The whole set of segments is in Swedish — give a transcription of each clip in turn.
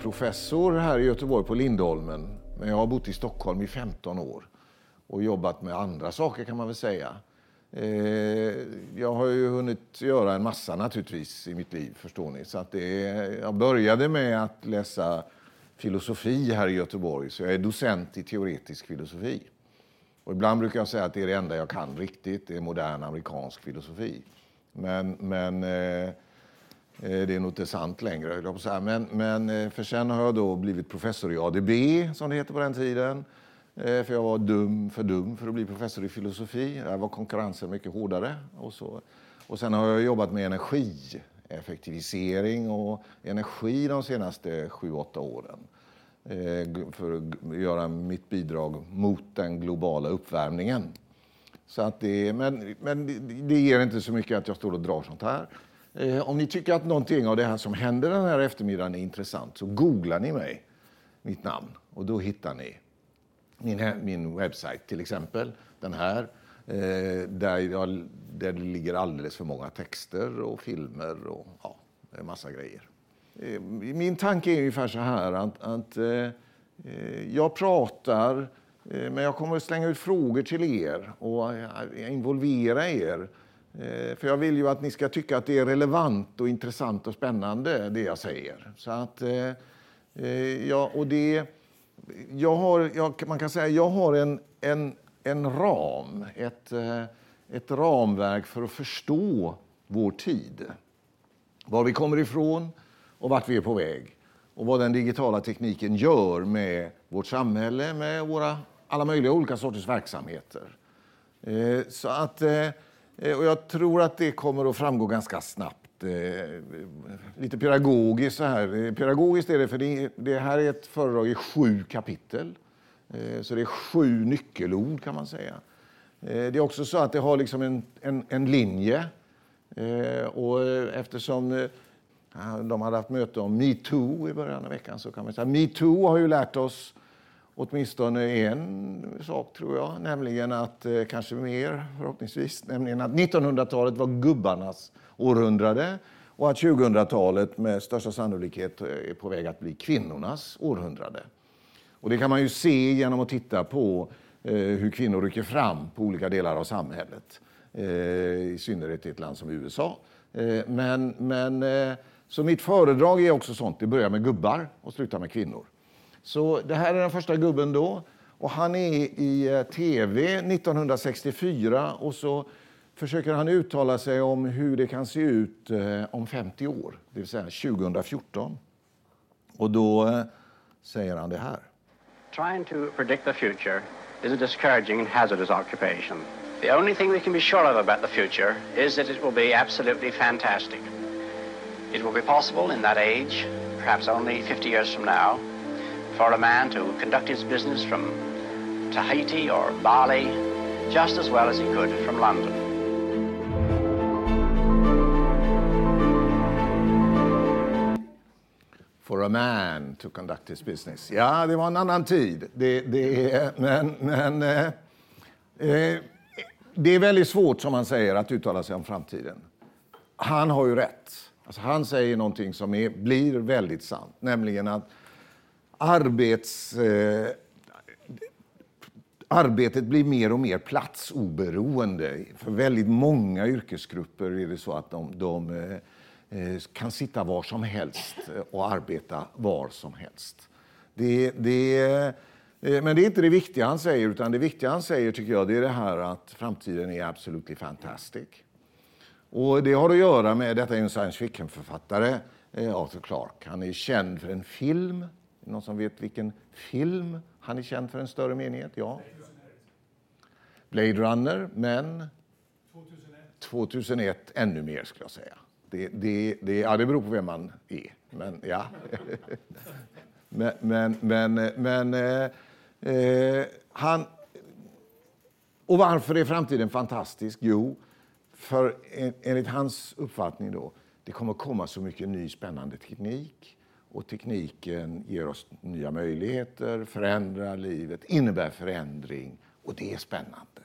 professor här i Göteborg på Lindholmen. Men jag har bott i Stockholm i 15 år och jobbat med andra saker kan man väl säga. Eh, jag har ju hunnit göra en massa naturligtvis i mitt liv, förstår ni. Så att det, jag började med att läsa filosofi här i Göteborg, så jag är docent i teoretisk filosofi. Och ibland brukar jag säga att det är det enda jag kan riktigt, det är modern amerikansk filosofi. Men, men eh Eh, det är nog inte sant längre, Men, men eh, för sen har jag då blivit professor i ADB, som det heter på den tiden. Eh, för jag var dum, för dum för att bli professor i filosofi. Där var konkurrensen mycket hårdare. Och, så. och sen har jag jobbat med energieffektivisering och energi de senaste sju, åtta åren för att göra mitt bidrag mot den globala uppvärmningen. Så att det, men, men det ger inte så mycket att jag står och drar sånt här. Eh, om ni tycker att någonting av det här som händer den här eftermiddagen är intressant så googlar ni mig, mitt namn, och då hittar ni min, min webbsajt till exempel, den här, eh, där, jag, där det ligger alldeles för många texter och filmer och ja, en massa grejer. Eh, min tanke är ungefär så här att, att jag pratar, men jag kommer att slänga ut frågor till er och involvera er. Eh, för jag vill ju att ni ska tycka att det är relevant och intressant och spännande det jag säger. Så att, eh, eh, ja, och det jag har, jag, man kan säga jag har en, en, en ram, ett, ett ramverk för att förstå vår tid. Var vi kommer ifrån och vart vi är på väg. Och vad den digitala tekniken gör med vårt samhälle, med våra alla möjliga olika sorters verksamheter. Så att, Eh, och jag tror att det kommer att framgå ganska snabbt eh, lite pedagogiskt så här. Eh, pedagogiskt är det för det, här är ett föredrag i sju kapitel. Så det är sju nyckelord kan man säga. Det är också så att det har liksom en, en, en linje. Och eftersom de hade haft möte om metoo i början av veckan så kan man säga metoo har ju lärt oss åtminstone en sak, tror jag, nämligen att, eh, kanske mer förhoppningsvis, nämligen att 1900-talet var gubbarnas århundrade och att 2000-talet med största sannolikhet eh, är på väg att bli kvinnornas århundrade. Och det kan man ju se genom att titta på eh, hur kvinnor rycker fram på olika delar av samhället, i synnerhet i ett land som USA. Men, men, så mitt föredrag är också sånt. Det börjar med gubbar och slutar med kvinnor. Så det här är den första gubben då. Och han är i eh, tv 1964 och så försöker han uttala sig om hur det kan se ut eh, om 50 år, det vill säga 2014. Och då eh, säger han det här. Trying to predict the future is a discouraging and hazardous occupation. The only thing we can be sure of about the future is that it will be absolutely fantastic. It will be possible in that age, perhaps only 50 years from now, for a man to conduct his business from Tahiti or Bali just as well as he could from London. for a man to conduct his business. Ja, det var en annan tid. Det, det, men men eh, eh, det är väldigt svårt, som han säger, att uttala sig om framtiden. Han har ju rätt. Alltså, han säger någonting som är, blir väldigt sant, nämligen att arbets... Eh, arbetet blir mer och mer platsoberoende. För väldigt många yrkesgrupper är det så att de, de eh, eh kan sitta var som helst och arbeta var som helst. Det, det, eh, men det är inte det viktiga han säger, utan det viktiga han säger tycker jag det är det här att framtiden är absolut fantastic. Och det har att göra med, detta är en science fiction-författare, eh, Arthur Clarke. Han är känd för en film. Någon som vet vilken film han är känd för en större menighet? Ja. Blade Runner, men 2001, 2001 ännu mer skulle jag säga. Det, det, det, ja, det beror på vem man är. Men, ja. men, men, men, men eh, eh, han... Och varför är framtiden fantastisk? Jo, för enligt hans uppfattning då, det kommer komma så mycket ny spännande teknik och tekniken ger oss nya möjligheter, förändrar livet, innebär förändring och det är spännande.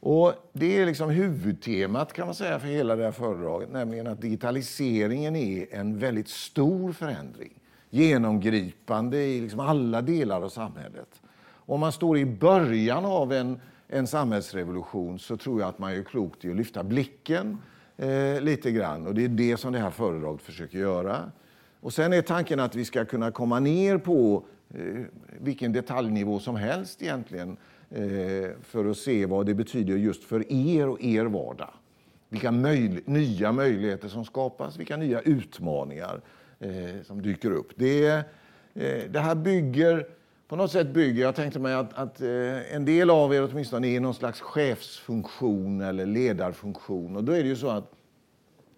Och det är liksom huvudtemat kan man säga för hela det här föredraget, nämligen att digitaliseringen är en väldigt stor förändring genomgripande i liksom alla delar av samhället. Om man står i början av en, en samhällsrevolution så tror jag att man gör klokt i att lyfta blicken eh, lite grann. Och det är det som det här föredraget försöker göra. Och sen är tanken att vi ska kunna komma ner på eh, vilken detaljnivå som helst egentligen eh, för att se vad det betyder just för er och er vardag. Vilka möj nya möjligheter som skapas, vilka nya utmaningar eh, som dyker upp. Det, eh, det här bygger på något sätt bygger, jag tänkte mig att, att eh, en del av er åtminstone är i någon slags chefsfunktion eller ledarfunktion. Och då är det ju så att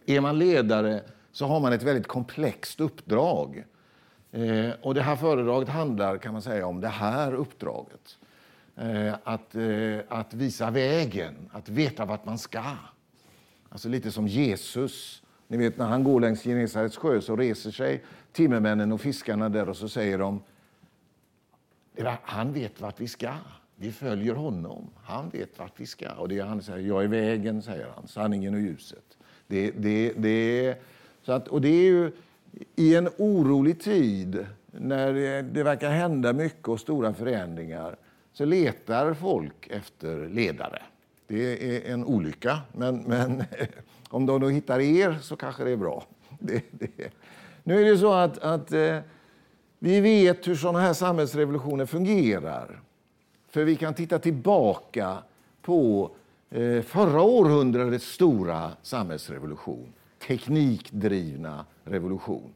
är man ledare så har man ett väldigt komplext uppdrag. Eh, och det här föredraget handlar kan man säga om det här uppdraget. Eh, att, eh, att visa vägen, att veta vart man ska. Alltså lite som Jesus. Ni vet när han går längs Genesarets sjö så reser sig timmermännen och fiskarna där och så säger de han vet vart vi ska. Vi följer honom. Han vet vart vi ska. Och det han säger, jag är vägen, säger han, sanningen och ljuset. Det, det, det, så att, och det är ju i en orolig tid när det verkar hända mycket och stora förändringar så letar folk efter ledare. Det är en olycka, men, men om de då hittar er så kanske det är bra. Det, det. Nu är det så att, att eh, vi vet hur sådana här samhällsrevolutioner fungerar. För vi kan titta tillbaka på eh, förra århundradets stora samhällsrevolution. Teknikdrivna revolution.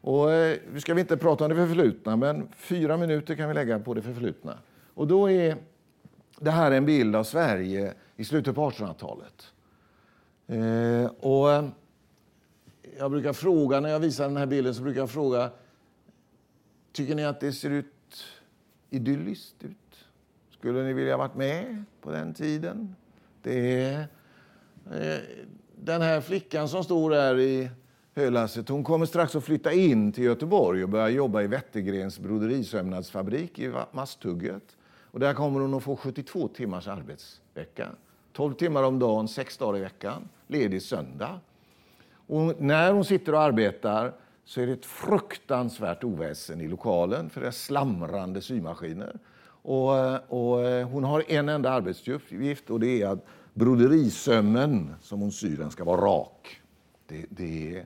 Och, eh, nu ska vi inte prata om det förflutna, men fyra minuter kan vi lägga på det förflutna. Och då är det här en bild av Sverige i slutet på 1800-talet. Eh, och eh, jag brukar fråga, när jag visar den här bilden, så brukar jag fråga Tycker ni att det ser ut idylliskt ut? Skulle ni vilja varit med på den tiden? Det är, eh, den här flickan som står där i hölasset, hon kommer strax att flytta in till Göteborg och börja jobba i Wettergrens broderisömnadsfabrik i Masthugget. Och där kommer hon att få 72 timmars arbetsvecka. 12 timmar om dagen, 6 dagar i veckan, ledig söndag. Och när hon sitter och arbetar så är det ett fruktansvärt oväsen i lokalen för det är slamrande symaskiner. Och, eh, och eh, hon har en enda arbetsuppgift och det är att broderisömmen som hon syr den ska vara rak. Det, det,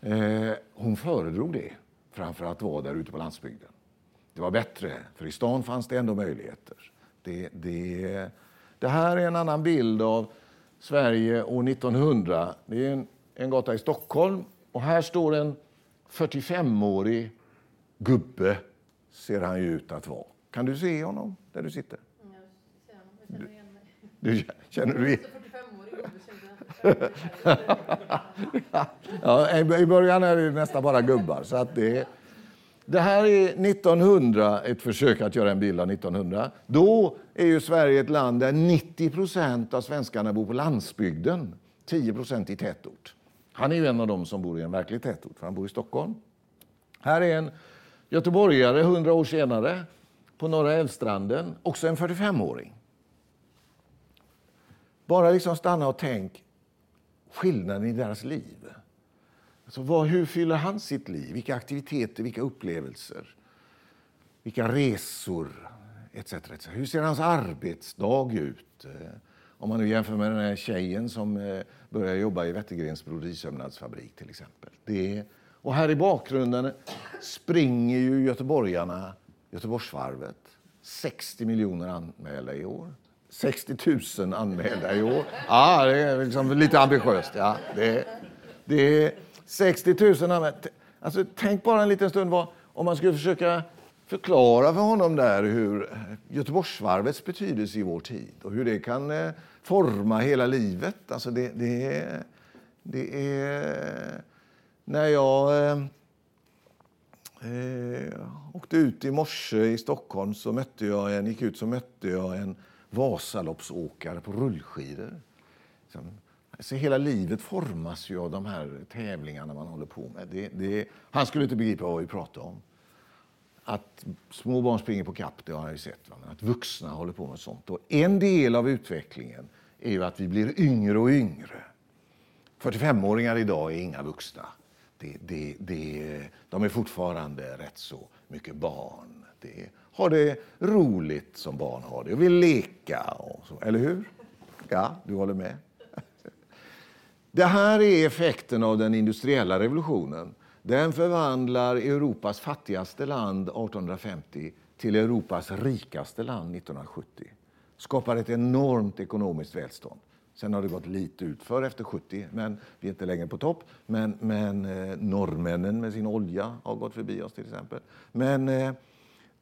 eh, hon föredrog det framför att vara där ute på landsbygden. Det var bättre, för i stan fanns det ändå möjligheter. Det, det, det här är en annan bild av Sverige år 1900. Det är en, en gata i Stockholm och här står en 45-årig gubbe, ser han ju ut att vara. Kan du se honom där du sitter? Mig. Du, känner du ja, I början är det nästan bara gubbar. Så att det, det här är 1900, ett försök att göra en bild av 1900. Då är ju Sverige ett land där 90 procent av svenskarna bor på landsbygden, 10 procent i tätort. Han är ju en av dem som bor i en verklig tätort, för han bor i Stockholm. Här är en göteborgare, 100 år senare, på Norra Älvstranden, också en 45-åring. Bara liksom stanna och tänk skillnaden i deras liv. Alltså vad, hur fyller han sitt liv? Vilka aktiviteter, vilka upplevelser? Vilka resor? Etc, etc. Hur ser hans arbetsdag ut? Eh, om man nu jämför med den här tjejen som eh, börjar började jobba i Wettergrens broderisömnadsfabrik till exempel. Det, och här i bakgrunden springer ju göteborgarna Göteborgsvarvet. 60 miljoner anmälda i år. 60 000 anmälda i år. Ja, det är liksom lite ambitiöst. Ja, det, det är 60 000 anmälda. Alltså, tänk bara en liten stund vad, om man skulle försöka förklara för honom där hur Göteborgsvarvets betydelse i vår tid och hur det kan eh, forma hela livet. Alltså det, det, är, det är... När jag eh, eh, åkte ut i morse i Stockholm så mötte jag en, gick ut så mötte jag en Vasaloppsåkare på rullskidor. Liksom. Så hela livet formas ju av de här tävlingarna man håller på med. Det, det, han skulle inte begripa vad vi pratade om. Att små barn springer på kapp, det har jag ju sett. Men att vuxna håller på med sånt. Och en del av utvecklingen är ju att vi blir yngre och yngre. 45-åringar idag är inga vuxna. det, det, det, de är fortfarande rätt så mycket barn. Det, har det roligt som barn har det och vill leka. Och så, eller hur? Ja, du håller med? Det här är effekten av den industriella revolutionen. Den förvandlar Europas fattigaste land 1850 till Europas rikaste land 1970. Skapar ett enormt ekonomiskt välstånd. Sen har det gått lite utför efter 70, men vi är inte längre på topp. Men, men eh, norrmännen med sin olja har gått förbi oss till exempel. Men eh,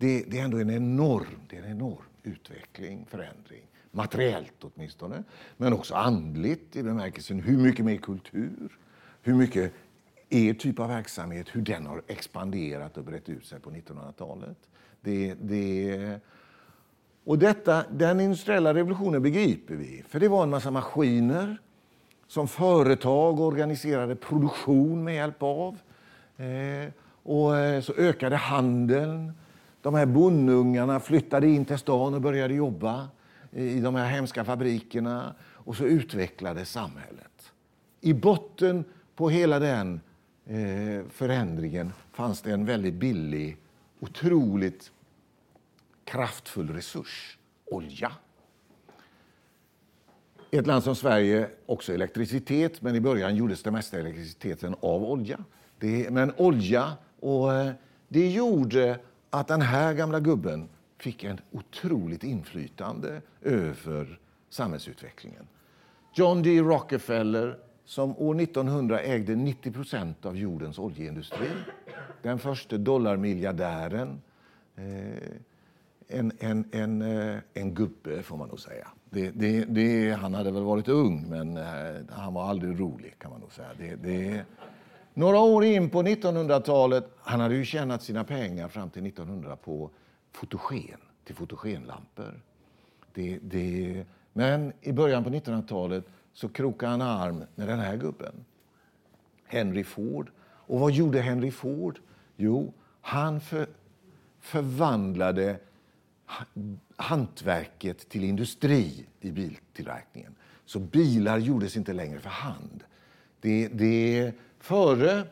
det, det, är ändå en enorm, det är en enorm utveckling, förändring. Materiellt åtminstone, men också andligt i bemärkelsen hur mycket mer kultur, hur mycket er typ av verksamhet, hur den har expanderat och brett ut sig på 1900-talet. Det, det, och detta, den industriella revolutionen begriper vi, för det var en massa maskiner som företag organiserade produktion med hjälp av. Eh, och eh, så ökade handeln. De här bondungarna flyttade in till stan och började jobba i de här hemska fabrikerna. Och så utvecklades samhället. I botten på hela den eh, förändringen fanns det en väldigt billig, otroligt kraftfull resurs, olja. I ett land som Sverige också elektricitet, men i början gjordes det mesta elektriciteten av olja. Det, men olja, och eh, det gjorde att den här gamla gubben fick en otroligt inflytande över samhällsutvecklingen. John D. Rockefeller, som år 1900 ägde 90 procent av jordens oljeindustri. Den första dollarmiljardären. Eh, en, en, en, eh, en gubbe, får man nog säga. Det, det, det, han hade väl varit ung, men eh, han var aldrig rolig. kan man nog säga. Det, det, några år in på 1900-talet, han hade ju tjänat sina pengar fram till 1900 på fotogen, till fotogenlampor. Det, det, men i början på 1900-talet så krokade han arm med den här gubben, Henry Ford. Och vad gjorde Henry Ford? Jo, han för, förvandlade hantverket till industri i biltillverkningen. Så bilar gjordes inte längre för hand. Det, det, före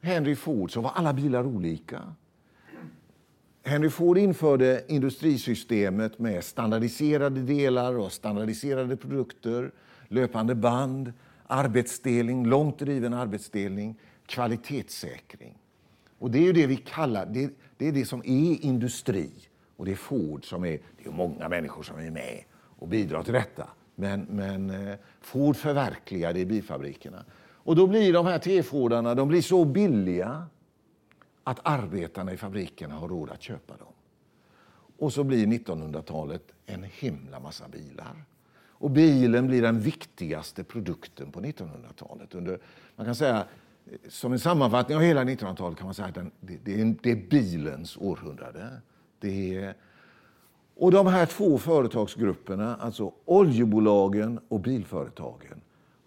Henry Ford så var alla bilar olika. Henry Ford införde industrisystemet med standardiserade delar och standardiserade produkter, löpande band, arbetsdelning, långt driven arbetsdelning, kvalitetssäkring. Och det är det vi kallar, det, det är det som är industri. Och det är Ford som är, det är många människor som är med och bidrar till detta. Men, men eh, Ford förverkligade det i bilfabrikerna. Och då blir de här T-Fordarna de blir så billiga att arbetarna i fabrikerna har råd att köpa dem. Och så blir 1900-talet en himla massa bilar. Och bilen blir den viktigaste produkten på 1900-talet. Under, man kan säga, som en sammanfattning av hela 1900-talet kan man säga att den, det, det, är, det, är, bilens århundrade. Det är, och de här två företagsgrupperna, alltså oljebolagen och bilföretagen,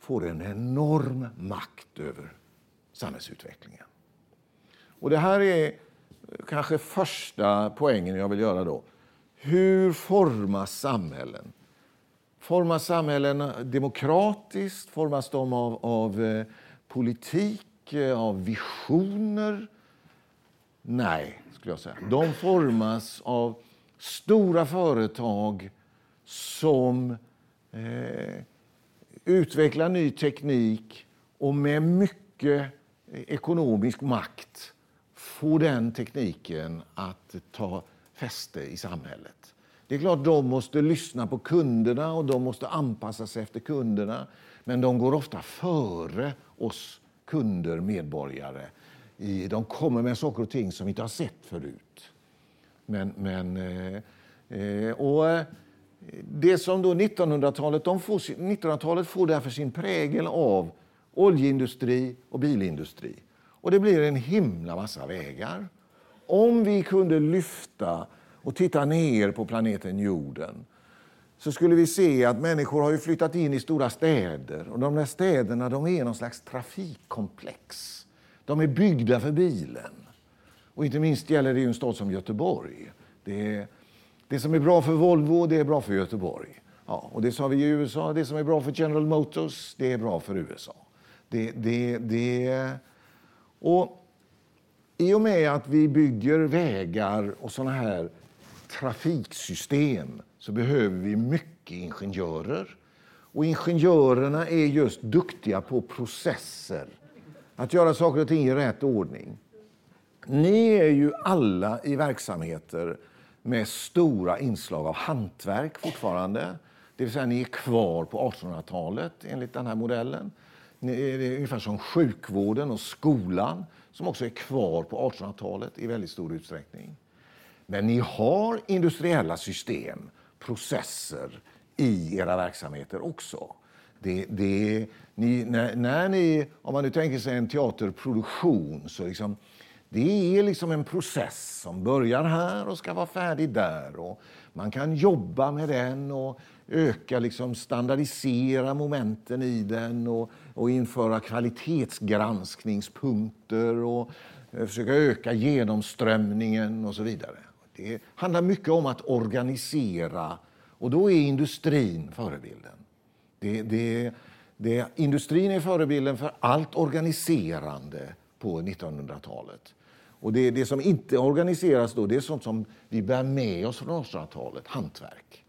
får en enorm makt över samhällsutvecklingen. Och det här är kanske första poängen jag vill göra då. Hur formas samhällen? Formas samhällen demokratiskt? Formas de av, av eh, politik, eh, av visioner? Nej, skulle jag säga. De formas av stora företag som eh, Utveckla ny teknik och med mycket ekonomisk makt få den tekniken att ta fäste i samhället. Det är klart de måste lyssna på kunderna och de måste anpassa sig efter kunderna. Men de går ofta före oss kunder, medborgare. De kommer med saker och ting som vi inte har sett förut. Men, men, eh, eh, och det som då 1900-talet, 1900-talet får därför sin prägel av oljeindustri och bilindustri. Och det blir en himla massa vägar. Om vi kunde lyfta och titta ner på planeten jorden så skulle vi se att människor har flyttat in i stora städer. Och De där städerna de är någon slags trafikkomplex. De är byggda för bilen. Och inte minst gäller det en stad som Göteborg. Det, är, det som är bra för Volvo, det är bra för Göteborg. Ja, och det sa vi i USA, det som är bra för General Motors, det är bra för USA. Det, det, det, Och I och med att vi bygger vägar och såna här trafiksystem så behöver vi mycket ingenjörer. Och ingenjörerna är just duktiga på processer. Att göra saker och ting i rätt ordning. Ni är ju alla i verksamheter med stora inslag av hantverk fortfarande. Det vill säga, ni är kvar på 1800-talet enligt den här modellen. Det är ungefär som sjukvården och skolan som också är kvar på 1800-talet i väldigt stor utsträckning. Men ni har industriella system, processer i era verksamheter också. Det, det, ni, när, när, ni, om man nu tänker sig en teaterproduktion så liksom, det är liksom en process som börjar här och ska vara färdig där. Och man kan jobba med den och öka, liksom standardisera momenten i den och, och införa kvalitetsgranskningspunkter och eh, försöka öka genomströmningen och så vidare. Det handlar mycket om att organisera och då är industrin förebilden. Det, det, det, industrin är förebilden för allt organiserande på 1900-talet. Och det, det som inte organiseras då, det är sånt som vi bär med oss från 1800-talet, hantverk.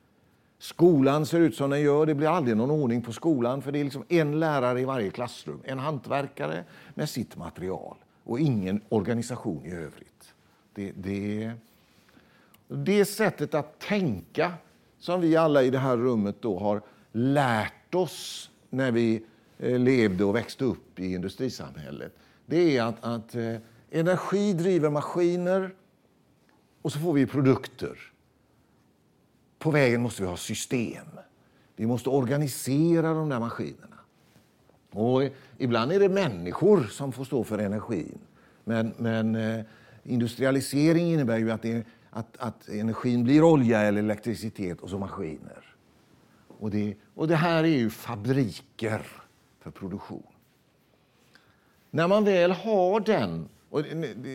Skolan ser ut som den gör, det blir aldrig någon ordning på skolan för det är liksom en lärare i varje klassrum, en hantverkare med sitt material och ingen organisation i övrigt. Det, det, det sättet att tänka som vi alla i det här rummet då har lärt oss när vi eh, levde och växte upp i industrisamhället, det är att, att eh, energi driver maskiner och så får vi produkter. På vägen måste vi ha system. Vi måste organisera de där maskinerna. Och ibland är det människor som får stå för energin. Men, men eh, industrialisering innebär ju att, det, att, att, energin blir olja eller elektricitet och så maskiner. Och det, och det här är ju fabriker för produktion. När man väl har den, och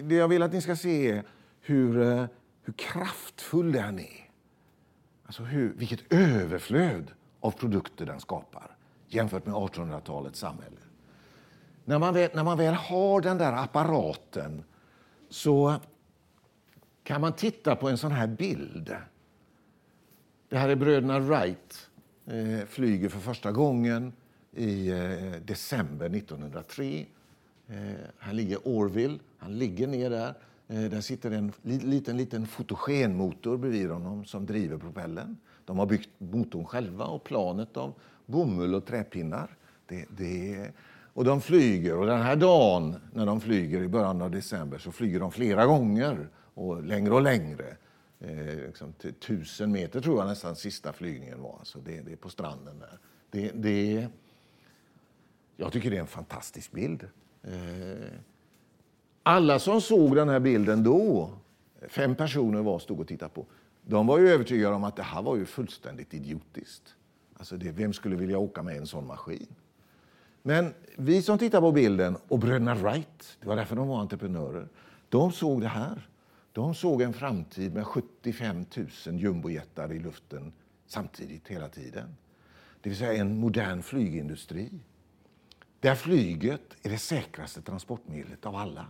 det jag vill att ni ska se är hur, eh, hur kraftfull den är. Alltså hur, vilket överflöd av produkter den skapar jämfört med 1800-talets samhälle. När man, väl, när man väl har den där apparaten så kan man titta på en sån här bild. Det här är bröderna Wright. Eh, flyger för första gången i eh, december 1903. Eh, här ligger Orville. Han ligger ner där. Eh, där sitter en liten, liten fotogenmotor bredvid honom som driver propellen. De har byggt motorn själva och planet av bomull och träpinnar. Det, det, och de flyger. Och den här dagen när de flyger i början av december så flyger de flera gånger och längre och längre. Eh, liksom till tusen meter tror jag nästan sista flygningen var. Alltså det, det är på stranden där. Det, det, jag tycker det är en fantastisk bild. Eh, alla som såg den här bilden då, fem personer var, stod och tittade på, de var ju övertygade om att det här var ju fullständigt idiotiskt. Alltså det, vem skulle vilja åka med en sån maskin? Men vi som tittar på bilden, och bröderna Wright, det var därför de var entreprenörer, de såg det här. De såg en framtid med 75 000 jumbojättar i luften samtidigt hela tiden. Det vill säga en modern flygindustri där flyget är det säkraste transportmedlet av alla.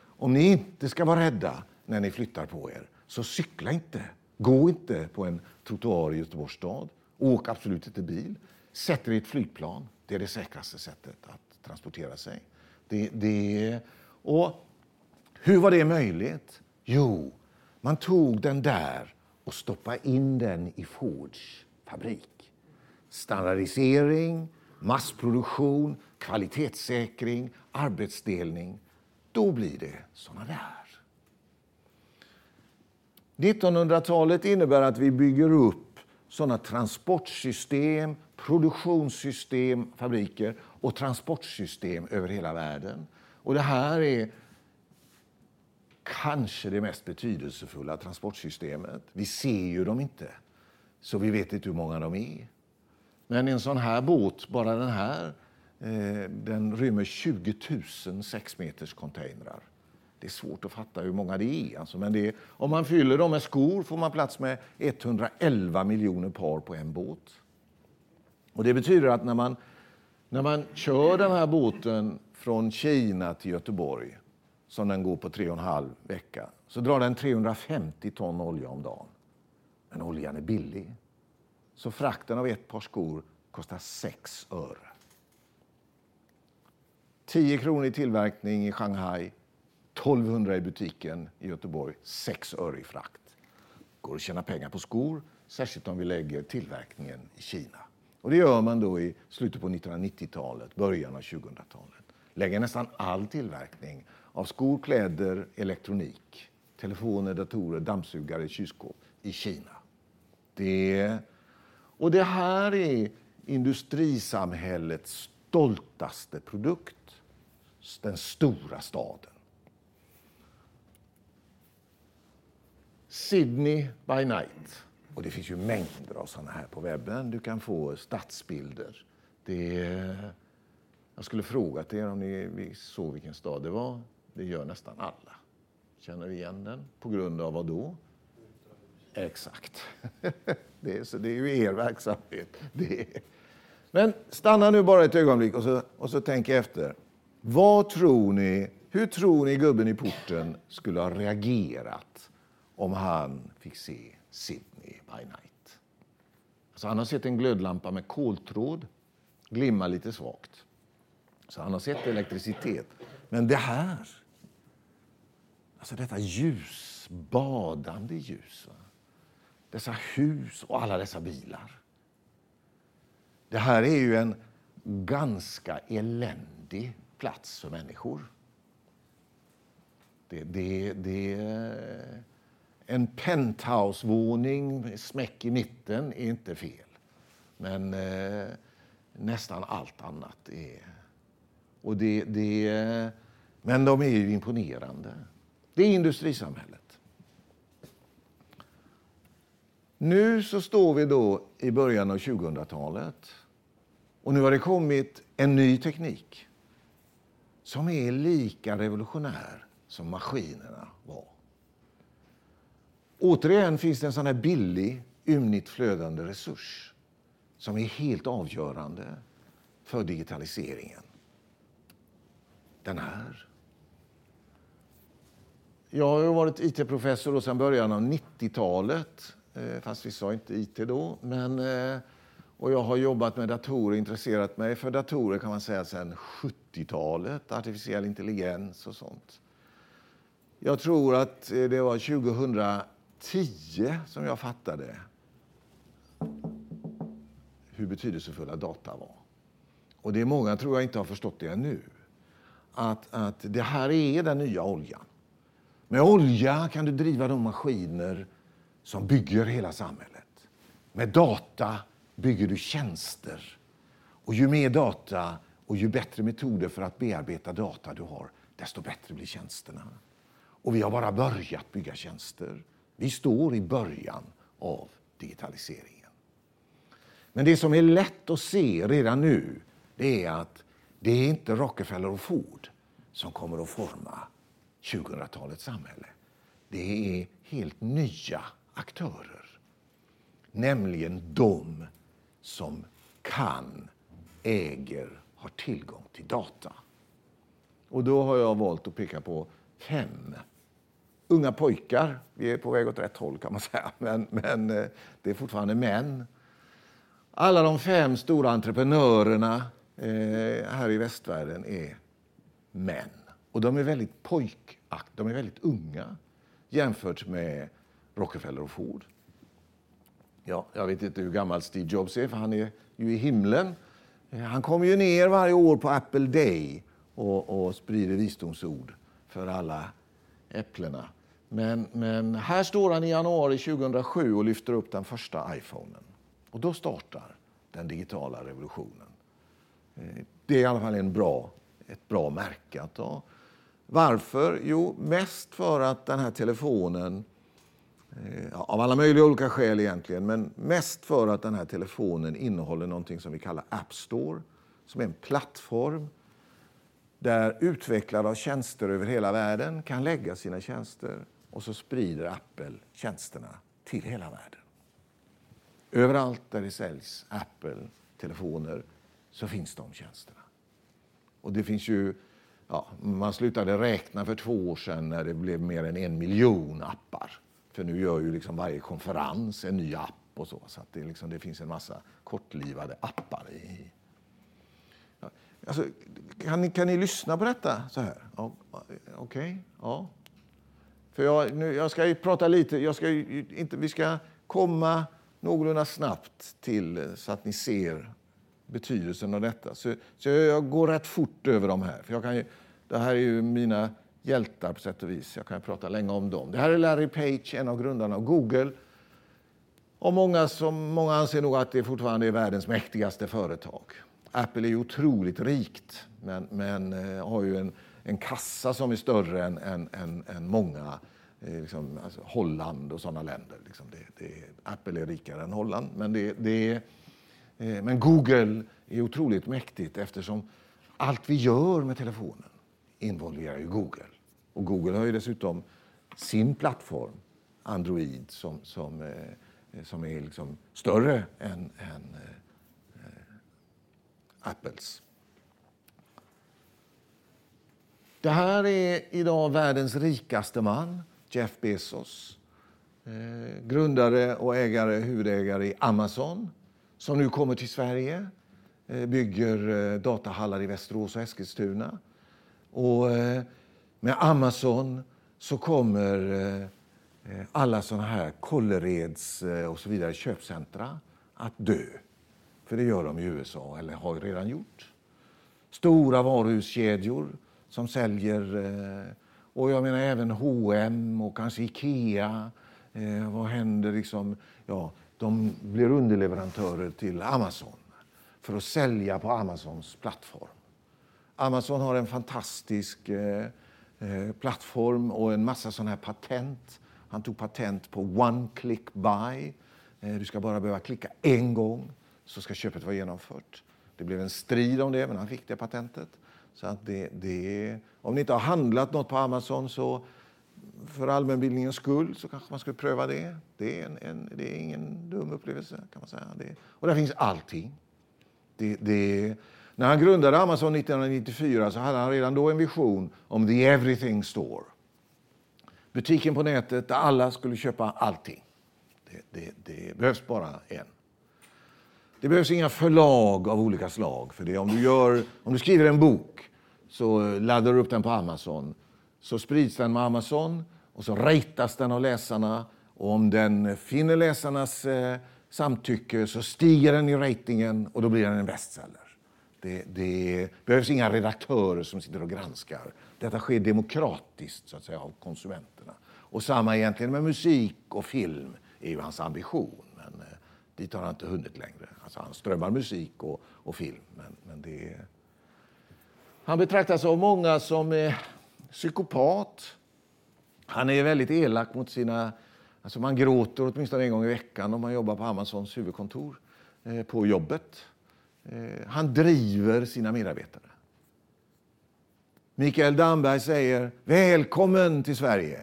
Om ni inte ska vara rädda när ni flyttar på er, så cykla inte. Gå inte på en trottoar i Göteborgs stad. Åk absolut inte bil. Sätt er i ett flygplan. Det är det säkraste sättet att transportera sig. Det, det, och hur var det möjligt? Jo, man tog den där och stoppade in den i Fords fabrik. Standardisering, massproduktion, kvalitetssäkring, arbetsdelning. Då blir det såna där. 1900-talet innebär att vi bygger upp såna transportsystem, produktionssystem, fabriker och transportsystem över hela världen. Och det här är kanske det mest betydelsefulla transportsystemet. Vi ser ju dem inte, så vi vet inte hur många de är. Men en sån här båt, bara den här, eh, den rymmer 20 000 sexmeters containrar. Det är svårt att fatta hur många det är. Alltså, men det är, om man fyller dem med skor får man plats med 111 miljoner par på en båt. Och det betyder att när man, när man kör den här båten från Kina till Göteborg, som den går på tre och en halv vecka, så drar den 350 ton olja om dagen. Men oljan är billig. Så frakten av ett par skor kostar 6 öre. 10 kronor i tillverkning i Shanghai, 1200 i butiken i Göteborg, 6 öre i frakt. går att tjäna pengar på skor, särskilt om vi lägger tillverkningen i Kina. Och det gör man då i slutet på 1990-talet, början av 2000-talet. Lägger nästan all tillverkning av skor, kläder, elektronik, telefoner, datorer, dammsugare, kylskåp i Kina. Det, och det här är industrisamhällets stoltaste produkt. Den stora staden. Sydney by night. Och det finns ju mängder av sådana här på webben. Du kan få stadsbilder. Det jag skulle frågat er om ni såg vilken stad det var. Det gör nästan alla. Känner igen den? På grund av vad då? Exakt. Det är, så det är ju er verksamhet. Det är. Men stanna nu bara ett ögonblick och så, och så tänk efter. Vad tror ni, hur tror ni gubben i porten skulle ha reagerat om han fick se Sydney by night? Alltså han har sett en glödlampa med koltråd glimma lite svagt. Så han har sett elektricitet. Men det här, alltså detta ljus, badande ljus. Dessa hus och alla dessa bilar. Det här är ju en ganska eländig plats för människor. Det, det, det, en penthouse-våning med smäck i mitten är inte fel. Men eh, nästan allt annat är... Och det, det, men de är ju imponerande. Det är industrisamhället. Nu så står vi då i början av 2000-talet och nu har det kommit en ny teknik som är lika revolutionär som maskinerna var. Återigen finns det en sån här billig, ymnigt flödande resurs som är helt avgörande för digitaliseringen. Den här. Jag har varit IT-professor sedan början av 90-talet, Eh, fast vi sa inte IT då. Men, eh, och jag har jobbat med datorer, intresserat mig för datorer kan man säga sedan 70-talet, artificiell intelligens och sånt. Jag tror att eh, det var 2010 som jag fattade hur betydelsefulla data var. Och det är många tror jag inte har förstått det ännu. Att, att det här är den nya oljan. Med olja kan du driva de maskiner som bygger hela samhället. Med data bygger du tjänster. Och ju mer data och ju bättre metoder för att bearbeta data du har, desto bättre blir tjänsterna. Och vi har bara börjat bygga tjänster. Vi står i början av digitaliseringen. Men det som är lätt att se redan nu, det är att det är inte Rockefeller och Ford som kommer att forma 2000-talets samhälle. Det är helt nya aktörer. Nämligen de som kan, äger, har tillgång till data. Och då har jag valt att peka på fem unga pojkar. Vi är på väg åt rätt håll kan man säga, men, men eh, det är fortfarande män. Alla de fem stora entreprenörerna eh, här i västvärlden är män. Och de är väldigt pojkaktiga, de är väldigt unga jämfört med Rockefeller och Ford. Ja, jag vet inte hur gammal Steve Jobs är, för han är ju i himlen. Han kommer ju ner varje år på Apple Day och, och sprider visdomsord för alla äpplena. Men, men här står han i januari 2007 och lyfter upp den första iPhonen. Och då startar den digitala revolutionen. Eh, det är i alla fall en bra, ett bra märke att ha. Varför? Jo, mest för att den här telefonen, Eh, av alla möjliga olika skäl egentligen, men mest för att den här telefonen innehåller någonting som vi kallar App Store, som är en plattform där utvecklare av tjänster över hela världen kan lägga sina tjänster och så sprider Apple tjänsterna till hela världen. Överallt där det säljs Apple-telefoner så finns de tjänsterna. Och det finns ju ja, man slutade räkna för två år sedan när det blev mer än en miljon appar. För nu gör ju liksom varje konferens en ny app och så. Så det, liksom, det, finns en massa kortlivade appar. I. Alltså, kan, ni, kan ni lyssna på detta så här? Ja, Okej, okay, ja. För jag, nu, jag ska ju prata lite, jag ska ju, inte, vi ska komma någorlunda snabbt till så att ni ser betydelsen av detta. Så, så jag går rätt fort över de här. För jag kan ju, det här är ju mina hjältar på sätt och vis. Jag kan prata länge om dem. Det här är Larry Page, en av grundarna av Google. Och många, som, många anser nog att det fortfarande är världens mäktigaste företag. Apple är ju otroligt rikt, men, men eh, har ju en, en kassa som är större än, än, än, än många eh, liksom, alltså Holland och sådana länder. Liksom det, det, Apple är rikare än Holland, men, det, det, eh, men Google är otroligt mäktigt eftersom allt vi gör med telefonen involverar ju Google. Och Google har ju dessutom sin plattform, Android, som, som, eh, som är liksom större än, än eh, Apples. Det här är idag världens rikaste man, Jeff Bezos. Eh, grundare och ägare, huvudägare i Amazon, som nu kommer till Sverige. Eh, bygger eh, datahallar i Västerås och Eskilstuna. Och eh, med Amazon så kommer eh, alla såna här Kållereds eh, och så vidare köpcentra att dö. För det gör de i USA, eller har redan gjort. Stora varuhuskedjor som säljer, eh, och jag menar även H&M och kanske Ikea. Vad händer liksom? Ja, de blir underleverantörer till Amazon för att sälja på Amazons plattform. Amazon har en fantastisk eh, plattform och en massa sådana här patent. Han tog patent på one click buy. Eh, du ska bara behöva klicka en gång så ska köpet vara genomfört. Det blev en strid om det, men han fick det patentet. Så att det, det, om ni inte har handlat något på Amazon så för allmänbildningens skull så kanske man skulle pröva det. Det är, en, en, det är ingen dum upplevelse kan man säga. Det, och där finns allting. Det, det, när han grundade Amazon 1994 så hade han redan då en vision om the everything store. Butiken på nätet där alla skulle köpa allting. Det, det, det behövs bara en. Det behövs inga förlag av olika slag. För det. Om, du gör, om du skriver en bok så eh, laddar du upp den på Amazon. Så sprids den med Amazon och så ratas den av läsarna. Och om den finner läsarnas eh, samtycke så stiger den i ratingen och då blir den en bestseller. Det, det, behövs inga redaktörer som sitter och granskar. Detta sker demokratiskt så att säga, av konsumenterna. Och samma egentligen med musik och film är ju hans ambition. Men eh, dit har han inte hunnit längre. Alltså, han strömmar musik och, och film. Men, men det är... Han betraktas av många som eh, psykopat. Han är väldigt elak mot sina... Alltså man gråter åtminstone en gång i veckan om man jobbar på Amazons huvudkontor eh, på jobbet. Eh, han driver sina medarbetare. Mikael Damberg säger välkommen till Sverige.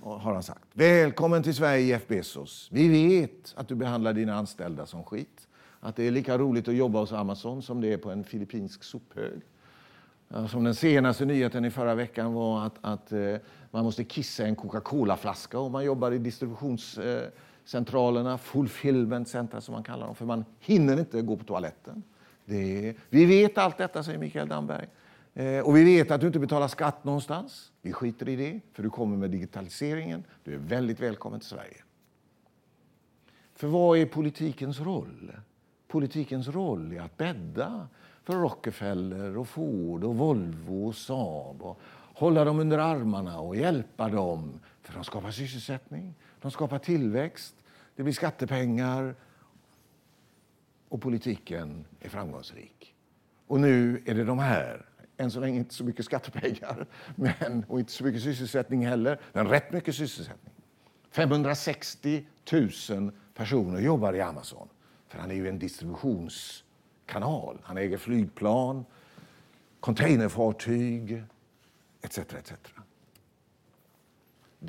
Har han sagt. Välkommen till Sverige Jeff Bezos. Vi vet att du behandlar dina anställda som skit. Att det är lika roligt att jobba hos Amazon som det är på en filippinsk sophög. Som den senaste nyheten i förra veckan var att, att eh, man måste kissa en Coca-Cola-flaska om man jobbar i distributionscentralerna, fulfillment center som man kallar dem, för man hinner inte gå på toaletten. Det, vi vet allt detta, säger Mikael Damberg. Eh, och vi vet att du inte betalar skatt någonstans. Vi skiter i det, för du kommer med digitaliseringen. Du är väldigt välkommen till Sverige. För vad är politikens roll? Politikens roll är att bädda för Rockefeller, och Ford, och Volvo och Saab. Och hålla dem under armarna och hjälpa dem. För de skapar sysselsättning, de skapar tillväxt, det blir skattepengar och politiken är framgångsrik. Och nu är det de här, än så länge inte så mycket skattepengar men, och inte så mycket sysselsättning heller, men rätt mycket sysselsättning. 560 000 personer jobbar i Amazon, för han är ju en distributionskanal. Han äger flygplan, containerfartyg etc. etc.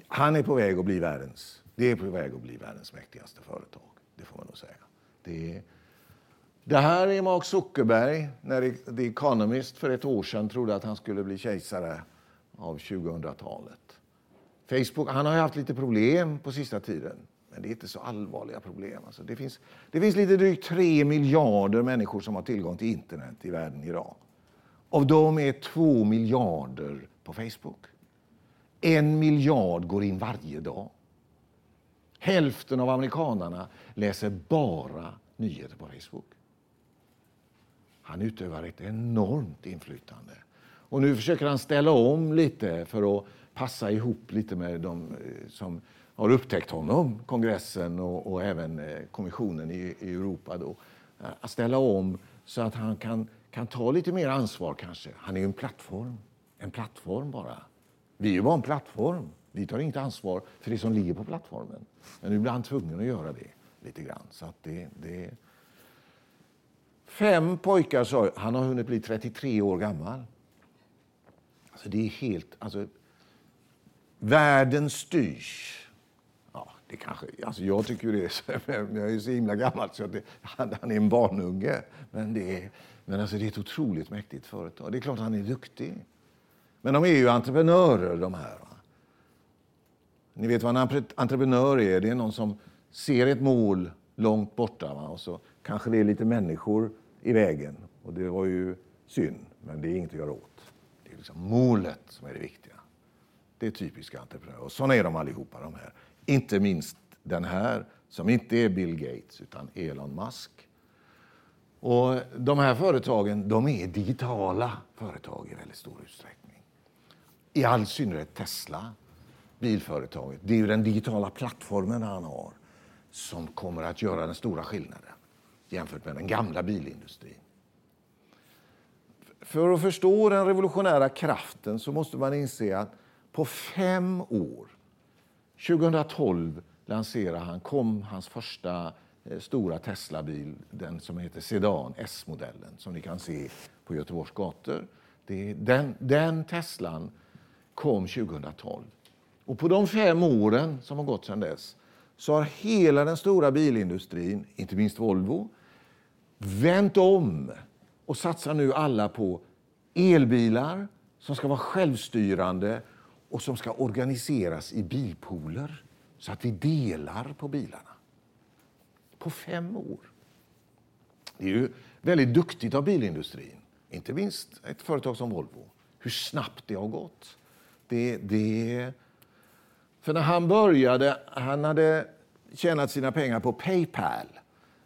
Han är på väg att bli världens, det är på väg att bli världens mäktigaste företag. Det får man nog säga. Det är, det här är Mark Zuckerberg när The Economist för ett år sedan trodde att han skulle bli kejsare av 2000-talet. Facebook, han har ju haft lite problem på sista tiden. Men det är inte så allvarliga problem. Alltså det, finns, det finns lite drygt tre miljarder människor som har tillgång till internet i världen idag. Av dem är två miljarder på Facebook. En miljard går in varje dag. Hälften av amerikanarna läser bara nyheter på Facebook. Han utövar ett enormt inflytande. Och nu försöker han ställa om lite för att passa ihop lite med de eh, som har upptäckt honom, kongressen och, och även eh, kommissionen i, i Europa. Då. Eh, att ställa om så att han kan, kan ta lite mer ansvar kanske. Han är ju en plattform. En plattform bara. Vi är ju bara en plattform. Vi tar inte ansvar för det som ligger på plattformen. Men nu blir han tvungen att göra det lite grann. Så att det, det... Fem pojkar sa han har hunnit bli 33 år gammal. Alltså det är helt... Alltså, världen styrs det kanske, alltså jag tycker det är, jag är så himla gammal så att det, han, han, är en barnunge. Men, det är, men alltså det är ett otroligt mäktigt företag. Det är klart han är duktig. Men de är ju entreprenörer de här. Va? Ni vet vad en entreprenör är? Det är någon som ser ett mål långt borta va? och så kanske det är lite människor i vägen. Och det var ju synd, men det är inget att göra åt. Det är liksom målet som är det viktiga. Det är typiska entreprenörer. Och sådana är de allihopa de här. Inte minst den här, som inte är Bill Gates utan Elon Musk. Och de här företagen de är digitala företag i väldigt stor utsträckning. I all synnerhet Tesla, bilföretaget. Det är ju den digitala plattformen han har som kommer att göra den stora skillnaden jämfört med den gamla bilindustrin. För att förstå den revolutionära kraften så måste man inse att på fem år 2012 lanserade han, kom hans första eh, stora Teslabil, den som heter Sedan, S-modellen, som ni kan se på Göteborgs gator. Det, den, den Teslan kom 2012. Och på de fem åren som har gått sedan dess så har hela den stora bilindustrin, inte minst Volvo, vänt om och satsar nu alla på elbilar som ska vara självstyrande och som ska organiseras i bilpooler så att vi delar på bilarna. På fem år. Det är ju väldigt duktigt av bilindustrin, inte minst ett företag som Volvo, hur snabbt det har gått. Det, det... För när han började, han hade tjänat sina pengar på Paypal.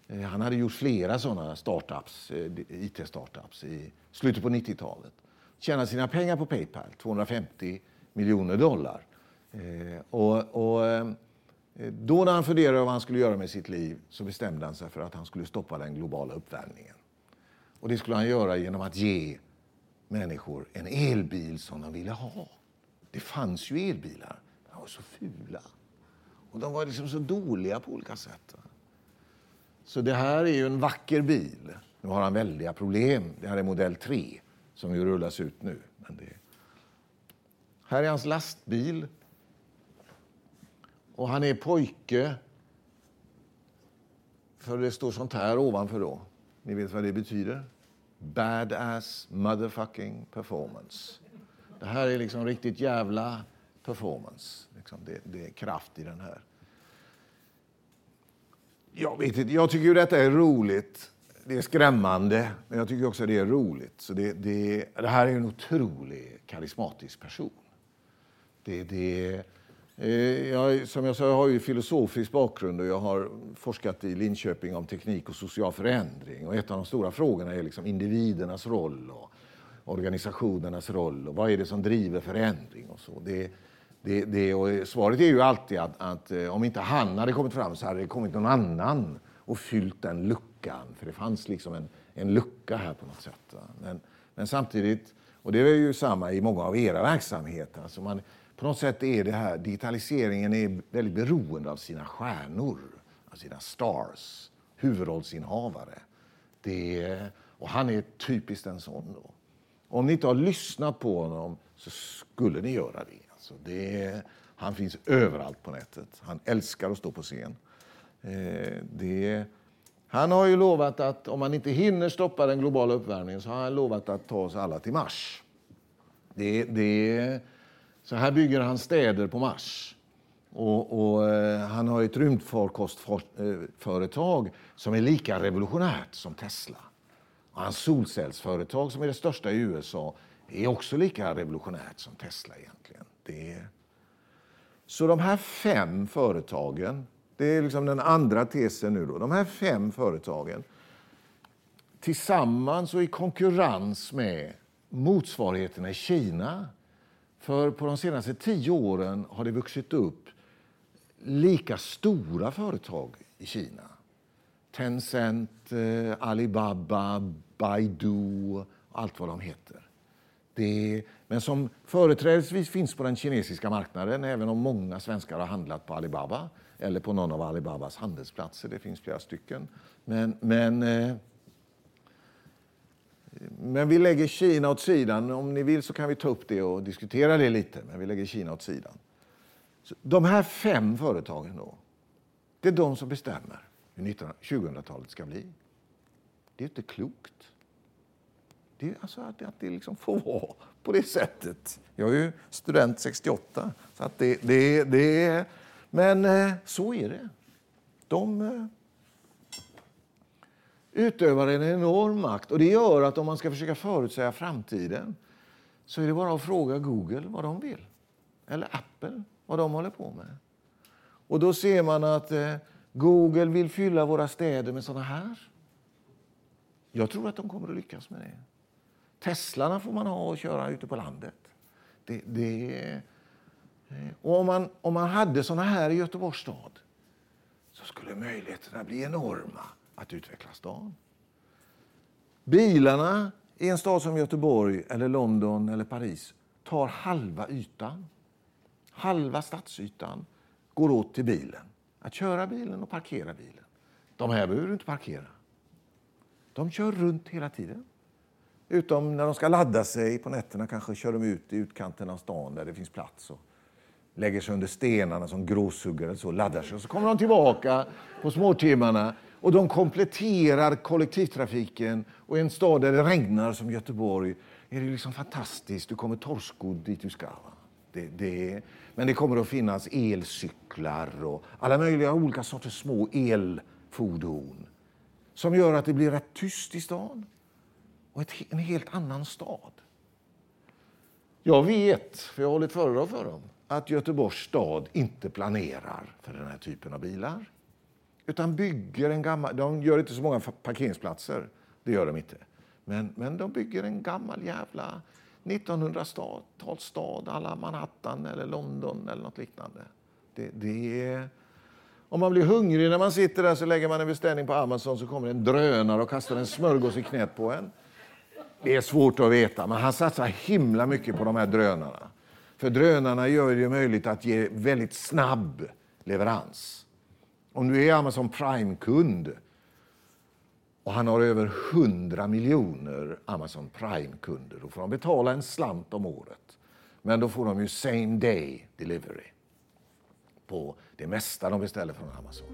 Eh, han hade gjort flera sådana startups, eh, IT-startups i slutet på 90-talet. Tjänade sina pengar på Paypal, 250 miljoner dollar. Eh, och, och, då när han funderade över vad han skulle göra med sitt liv så bestämde han sig för att han skulle stoppa den globala uppvärmningen. Och det skulle han göra genom att ge människor en elbil som de ville ha. Det fanns ju elbilar, men de var så fula. Och de var liksom så dåliga på olika sätt. Så det här är ju en vacker bil. Nu har han väldiga problem. Det här är modell 3 som ju rullas ut nu. Men det här är hans lastbil. Och han är pojke. För det står sånt här ovanför då. Ni vet vad det betyder? Badass motherfucking performance. Det här är liksom riktigt jävla performance. Liksom det, det, är kraft i den här. Jag, vet inte, jag tycker ju detta är roligt. Det är skrämmande, men jag tycker också det är roligt. Så det, det, det här är en otroligt karismatisk person. Det, det, eh, jag, som jag sa, jag har ju filosofisk bakgrund och jag har forskat i Linköping om teknik och social förändring. Och ett av de stora frågorna är liksom individernas roll och organisationernas roll och vad är det som driver förändring och så. Det, det, det, och svaret är ju alltid att, att, eh, om inte han hade kommit fram så hade det kommit någon annan och fyllt den luckan. För det fanns liksom en, en lucka här på något sätt. Men, men samtidigt, och det är ju samma i många av era verksamheter, alltså man, på något sätt är det här, digitaliseringen är väldigt beroende av sina stjärnor, av sina stars, huvudrollsinnehavare. Det och han är typiskt en sån. Då. Om ni inte har lyssnat på honom så skulle ni göra det. Alltså det han finns överallt på nätet. Han älskar att stå på scen. Eh, det Han har ju lovat att om man inte hinner stoppa den globala uppvärmningen så har han lovat att ta oss alla till Mars. Det, det, så här bygger han städer på Mars. Och, och eh, han har ett rymdfarkostföretag som är lika revolutionärt som Tesla. Och hans solcellsföretag, som är det största i USA, är också lika revolutionärt som Tesla egentligen. Det är... Så de här fem företagen, det är liksom den andra tesen nu då. De här fem företagen tillsammans och i konkurrens med motsvarigheterna i Kina. För på de senaste tio åren har det vuxit upp lika stora företag i Kina. Tencent, eh, Alibaba, Baidu, allt vad de heter. Det, men som företrädesvis finns på den kinesiska marknaden, även om många svenskar har handlat på Alibaba eller på någon av Alibabas handelsplatser. Det finns flera stycken. Men, men, eh, men vi lägger Kina åt sidan. Om ni vill så kan vi ta upp det och diskutera det lite, men vi lägger Kina åt sidan. Så de här fem företagen då, det är de som bestämmer hur 2000-talet ska bli. Det är inte klokt. Det är alltså att, att det liksom får vara på det sättet. Jag är ju student 68, så att det, det, det. Men eh, så är det. De eh, utövar en enorm makt. Och det gör att om man ska försöka förutsäga framtiden så är det bara att fråga Google vad de vill. Eller Apple vad de håller på med. Och då ser man att eh, Google vill fylla våra städer med såna här. Jag tror att de kommer att lyckas med det. Teslarna får man ha och köra ute på landet. Det, det, eh, och om man, om man hade såna här i Göteborgs stad så skulle möjligheterna bli enorma att utveckla stan. Bilarna i en stad som Göteborg, eller London eller Paris tar halva ytan. Halva stadsytan går åt till bilen. Att köra bilen och parkera bilen. De här behöver du inte parkera. De kör runt hela tiden. Utom när de ska ladda sig på nätterna kanske kör de ut i utkanten av stan där det finns plats och lägger sig under stenarna som gråsuggare så laddar sig. Och så kommer de tillbaka på småtimmarna och de kompletterar kollektivtrafiken. Och i en stad där det regnar som Göteborg är det liksom fantastiskt. Du kommer torrskodd dit du ska. Det, det, men det kommer att finnas elcyklar och alla möjliga olika sorters små elfordon som gör att det blir rätt tyst i stan och ett, en helt annan stad. Jag vet, för jag har hållit föredrag för dem, att Göteborgs stad inte planerar för den här typen av bilar. Utan bygger en gammal... De gör inte så många parkeringsplatser, det gör de inte. Men, men de bygger en gammal jävla 1900-talsstad alla Manhattan eller London eller något liknande. Det, det är... Om man blir hungrig när man sitter där så lägger man en beställning på Amazon så kommer en drönare och kastar en smörgås i knät på en. Det är svårt att veta, men han satsar himla mycket på de här drönarna. För drönarna gör det möjligt att ge väldigt snabb leverans. Om du är Amazon Prime-kund och han har över 100 miljoner Amazon Prime-kunder. Då får de betala en slant om året. Men då får de ju same day delivery på det mesta de beställer från Amazon.